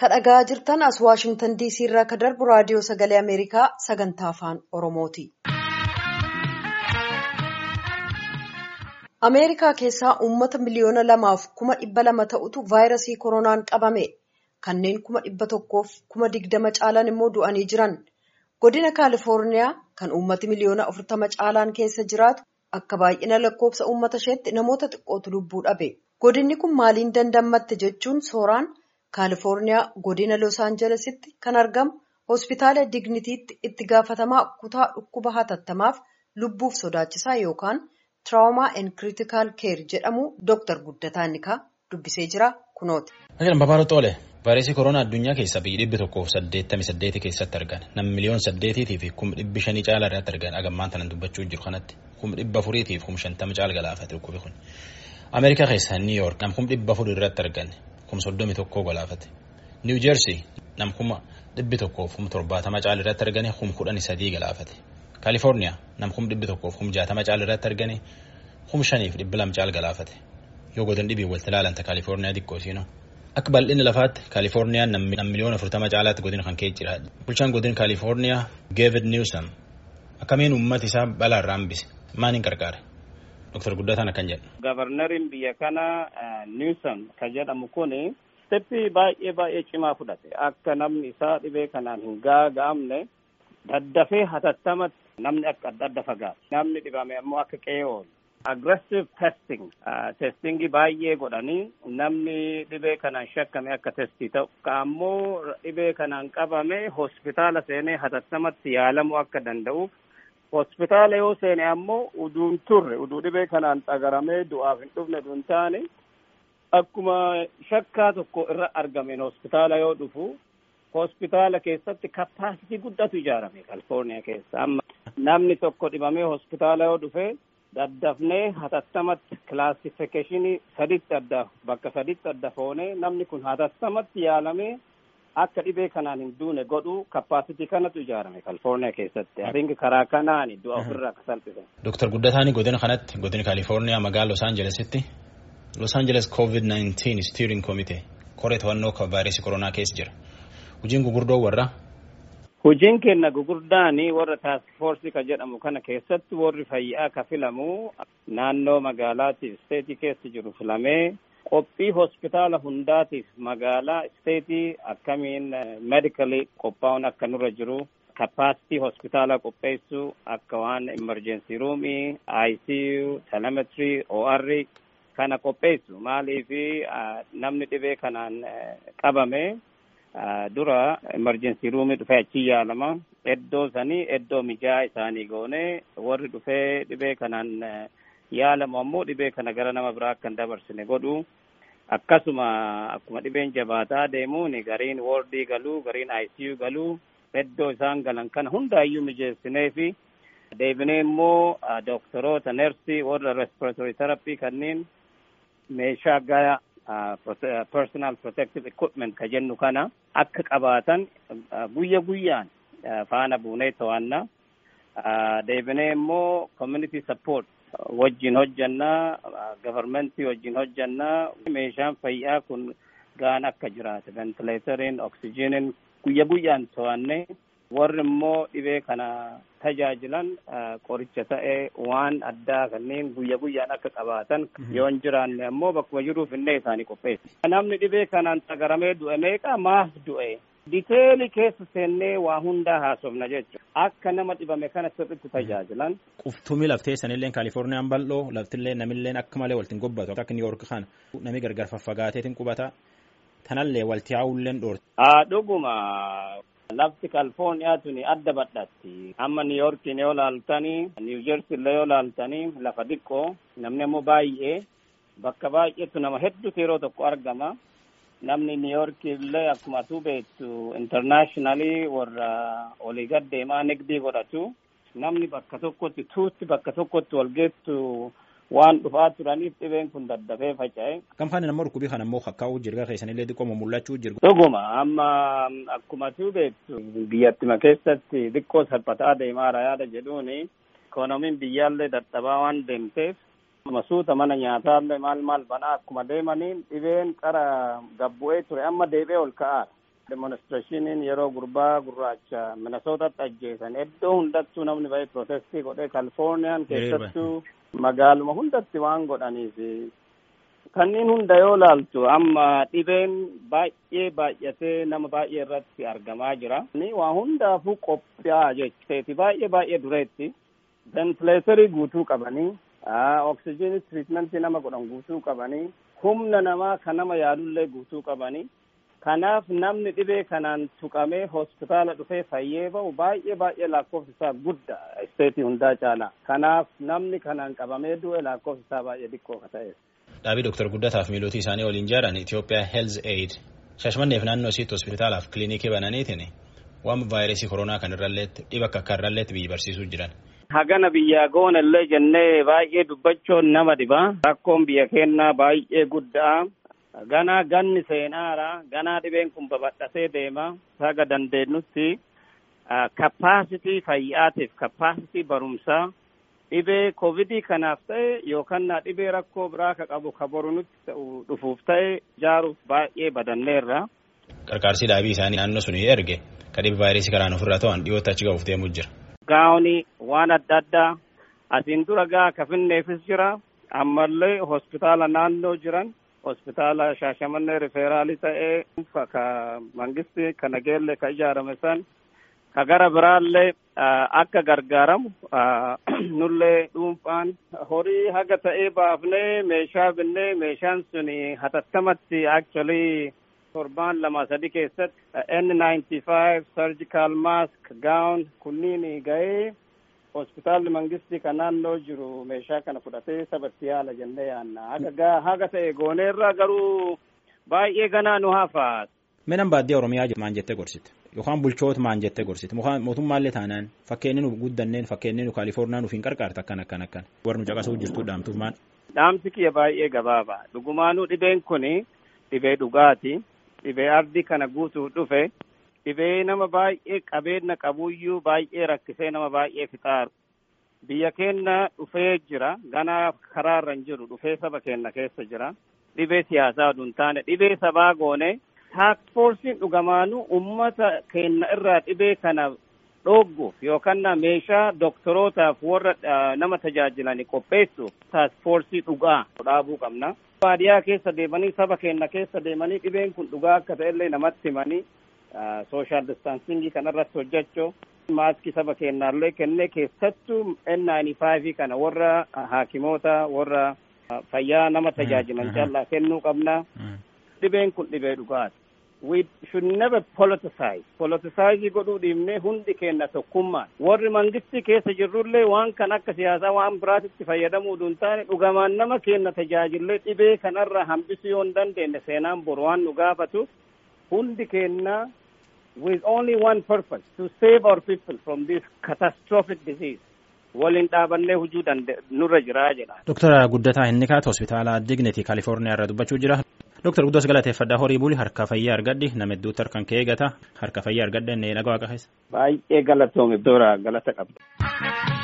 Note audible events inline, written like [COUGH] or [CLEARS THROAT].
Kadhagaa jirtan as Waashingtan DC irraa ka darbu raadiyoo sagalee Ameerikaa sagantaa afaan Oromooti. Ameerikaa keessaa uummata miliyoona lamaaf kuma dhibba lama ta'utu vaayirasii koronaan qabame. Kanneen kuma dhibba tokkoof kuma digdama caalan immoo du'anii jiran. Godina Kaalifoorniyaa kan uummati miliyoona afurtama caalaan keessa jiraatu akka baay'ina lakkoofsa uummata isheetti namoota xiqqootu lubbuu dhabe. Godinni kun maaliin dandamatte jechuun sooraan Kaalifoorniyaa godina Los Aanjelesitti kan argamu hospitaala Dignitiitti itti gaafatamaa kutaa dhukkuba hatattamaaf lubbuuf sodaachisaa yookaan Tiraawomaa and Kiriitikaal Keer jedhamu Dooktar Guddataa Nikaa dubbisee jira kunooti. Vaayirasii koronaa addunyaa keessaa biyyi dhibbi tokkoof saddeettamii saddeeti keessatti argan nam miliyoon saddeetiitii fi kuma dhibbi shanii caalaa irratti argan agammaan tanan dubbachuu jiru kanatti. Kuma dhibba afuriitii fi kuma shantama caala galaafate dhukkubi kun. Ameerikaa keessaa Niw Yoork nam kuma dhibba afurii irratti argan kuma soddomii tokkoo galaafate. Niw Jeersii nam kuma dhibbi tokkoof kuma torbaatama caala irratti argane kuma kudhanii sadii galaafate. Kaalifoorniyaa nam kuma dhibbi tokkoof kuma jaatama caala irratti argane kuma shaniif dhibbi lama caala galaafate. Yoo godin dhibii walitti ilaalanta Kaalifoorniyaa xiqqoo siinoo. Akka bal'inni lafaatti Kaalifoorniyaan nam miliyoona afurtama caalaatti godina kan ka'e jira. Bulchaan godina Kaalifoorniyaa Geevid Niwsam akkamiin uummata isaa balaa irraa hambise maaliin gargaare? Dooktar Guddataan akkan jedha. Gabarnariin biyya kana Niwsam kan jedhamu kuni steppii baay'ee baay'ee cimaa fudhate akka namni isaa dhibee kanaan hin gaaga'amne daddafee hatattamatti namni akka adda adda fagaate namni dhibame ammoo akka qe'ee oolu. aggressive testing testingii baay'ee godhanii namni dhibee kanaan shakkame akka testii ta'u ammoo dhibee kanaan qabame hospitaala seenee hatattamatti yaalamuu akka danda'uuf hospitaala yoo seene ammoo uduun turre uduu dhibee kanaan xagaramee du'aaf hin dhufne duun taane akkuma shakkaa tokko irra argameen hospitaala yoo dhufu hospitaala keessatti kappaasitii guddatu ijaarame Kaalifoorniyaa keessa. Amma namni tokko dhibamee hospitaala yoo dhufe daddafnee hatattamatti kilaasifikeeshinii saditti adda bakka saditti adda foonee namni kun hatattamatti yaalamee akka dhibee kanaan hin duune godhu kappaasitii kanatu ijaarame Kaalifoorniyaa keessatti aringi karaa kanaan du'a ofirraa akka salphisan. Dooktar Guddataani godina kanatti godina Kaalifoorniyaa magaalaa Los Aanjelesitti Los Aanjeles COVID-19 Steering Committee koree to'annoo vaayirasii koronaa keessa jira. Hojiin gurguddoo warra Hojiin keenya gugurdaani warra taask foorsii ka jedhamu kana keessatti warri fayyaa ka filamu naannoo magaalaatiif isteetii keessa jiru filamee qophii hospitaala hundaatiif magaalaa isteetii akkamiin medically qophaa'uun akka nurra jiru kappaasitii hospitaala qopheessuu akka waan emergency roomii ICU telemetry OR kana qopheessu. Maaliifi namni dhibee kanaan qabame dura emergency roomii dhufee achi yaalama iddoo sanii iddoo mijaa isaanii goone warri dhufee dhibee kanaan yaalamu ammoo dhibee kana gara nama biraa akka hin dabarsine godhu akkasuma akkuma dhibeen jabaataa deemuun gariin wordii galuu gariin ICU galuu iddoo isaan galan kana hundaayyuu mijeessinee fi. Deebinee immoo doktoroota nersii warra respiratory therapy kanneen meeshaa gaya personal protective equipment ka jennu kana akka qabaatan guyya guyyaan faana buunee to'anna. Deebinee immoo community support wajjin hojjannaa governmentii wajjin hojjannaa meeshaan fayyaa kun gaan akka jiraate ventileeteriin oksijiniin guyya guyyaan to'annee warri immoo dhibee kana tajaajilan qoricha ta'ee waan addaa kanneen guyya guyyaan akka qabaatan yoo hin jiraanne ammoo bakkuma jiruuf illee isaanii qopheessa. Namni dhibee kanaan xagaramee du'e meeqa maaf du'e? Diteeli keessa seennee waa hundaa haasofna jechuudha. Akka nama dhibame kana sirriitti tajaajilan. Quftumii laftee sanillee Kaalifoorniyaan bal'oo laftillee namillee akka malee waltiin gobbatu akka Niw Yoork kana nami gargar faffagaateetiin qubata. Tanallee walti haa'ulleen dhoorti. Haa dhuguma lafti Kaalifoorniyaa tuni adda badhatti. Amma Niw Yoorkiin yoo laaltanii, Niw Jersii illee yoo laaltanii lafa xiqqoo namni ammoo baay'ee bakka baay'eetu nama hedduutu yeroo tokko argama. Namni Niw Yoorkii illee akkuma atuu beektu intarnaashinaali warra olii gad deemaa nigdii godhatu. Namni bakka tokkotti tuutti bakka tokkotti wal geettu waan dhufaa turaniif dhibeen kun daddafee faca'e. Gamfaan nama dhukkubii kana immoo kakkaa'uu jirga keessanillee xiqqoo mul'achuu jirgu. Dhuguma amma akkuma atuu beektu biyyattima keessatti xiqqoo salphataa deemaara yaada jedhuuni ikoonomiin biyyaallee dadhabaa waan deemteef masuuta mana nyaataallee maal maal banaa akkuma deemaniin dhibeen qara gabbu'ee ture amma deebi'ee ol ka'aara. demonstrationiin yeroo gurbaa gurraacha Minnesootatti ajjeesan iddoo hundattuu namni ba'ee protestii godhee Kalifoorniyaan keessattuu magaaluma hundatti waan godhaniif kanneen hunda yoo laaltu amma dhibeen baay'ee baay'atee nama baay'ee irratti argamaa jira. Waa hundaafuu qophiyaa jechuuti baay'ee baay'ee dureetti ventileetarii guutuu qabanii oksijiinii tiriitmentii nama godhan guutuu qabanii humna namaa kan nama yaadullee guutuu qabanii kanaaf namni dhibee kanaan tuqamee hospitaala dhufee fayyee ba'u baay'ee baay'ee lakkoofsi isaa guddaa isteetii hundaa caala kanaaf namni kanaan qabamee du'e lakkoofsi isaa baay'ee xiqqoo ka ta'e. Dhaabii Dooktar Guddataaf miilootii isaanii waliin ijaaran Itoophiyaa Health Aid. Shashmanneef naannoo isiitti hospitaalaaf kiliinikii bananiitiin waan vaayirasii koronaa kan irralleetti dhiba akka akka irralleetti biyyi barsiisuu jiran. Hagana biyyaa goonallee jennee baay'ee dubbachuun nama dhiba. Rakkoon biyya keenyaa baay'ee guddaa. Ganaa ganni seenaara. Ganaa dhibeen kun babal'atee deema. Haga dandeenyutti kappaasitii fayyaatiif kappaasitii barumsaa dhibee koovidii kanaaf ta'e yookaan dhibee rakkoo biraa ka qabu ka boru nutti dhufuuf ta'e ijaaruuf baay'ee badanneerra. Qarqaarsi dhaabii isaanii naannoo sun erge ka dhibe vaayirasii karaan ofirraa ta'an dhiyootti achi ga'uuf deemuu jira. Gaa'onii waan adda addaa asiin dura gaa kafinneefis jira. Ammallee hospitaala naannoo jiran hospitaala shaashamannee rifeeraalii ta'ee ka mangisti ka nageelle ka ijaarame san ka gara biraallee akka gargaaramu [CLEARS THROAT] nullee dhuunfaan horii haga ta'ee baafnee meeshaa binnee meeshaan sun hatattamatti actually torbaan lama sadi keessatti N95 surgical mask gown kunniin ga'ee hospitaalli mangistii kan naannoo jiru meeshaa kana fudhatee sabatti yaala jennee yaanna haga haga ta'e gooneerra garuu baay'ee ganaa nu hafa. Midhaan baadiyyaa Oromiyaa maan jettee gorsite yookaan bulchoota maan jettee gorsite mootummaallee taanaan fakkeenyi nu guddanneen fakkeenyi nu kaalifoorniyaa nuuf hin qarqaarte akkan akkan akkan warri nu caqasuu jirtu dhaamtuuf maal. Dhaamsi kiyya baay'ee gabaabaa dhugumaanuu dhibeen kuni dhibee dhugaati. Dhibee ardii kana guutuuf dhufe dhibee nama baay'ee qabeenya qabuyyuu baay'ee rakkisee nama baay'ee fixaaru. Biyya keenya dhufee jira ganaa karaarra hin jiru dhufee saba keenya keessa jira. Dhibee siyaasaa oduu hin taane dhibee sabaa goone taakfoorsiin dhugamaanuu ummata keenya irraa dhibee kana dhoogguuf yookaan meeshaa doktorootaaf warra nama tajaajilanii qopheessuuf taakfoorsii dhugaa. Dhaabuu qabna. Baadiyyaa keessa deemanii saba keenya keessa deemanii dhibeen kun dhugaa akka ta'ellee namatti himanii sooshaal distaansiingii kanarratti hojjechuu maaskii saba keenyaallee kennee keessattuu N95 kana warra haakimoota warra fayyaa nama tajaajilan callaa kennuu qabna. Dhibeen kun dhibee dhugaati. We should never politicize. Politicize godhuu dhiibnee hundi keenya tokkummaan. Warri mangistii keessa jirrullee waan kan akka siyaasaa waan biraatitti fayyadamuu hin taane dhugamaan nama keenya tajaajillee dhibee kanarra hambisuu yoo hin dandeenye seenaan boru waan nu gaafatu hundi keenya with only one purpose to save our people from this catastrophic disease. waliin dhaabannee hojii nurra jiraa jedha. Doktara Guddataa Hinnikaat hospitaala Dignity Kaalifoorniyaa irraa dubbachuu jira. Dooktar Guddaas galateeffadhaa horii buli harka fayyaa argadhi nama hedduutti harkaan kee eegata harka fayyaa argadha inni nagaa waaqa keessa. Baay'ee galatoome doora galata qabda.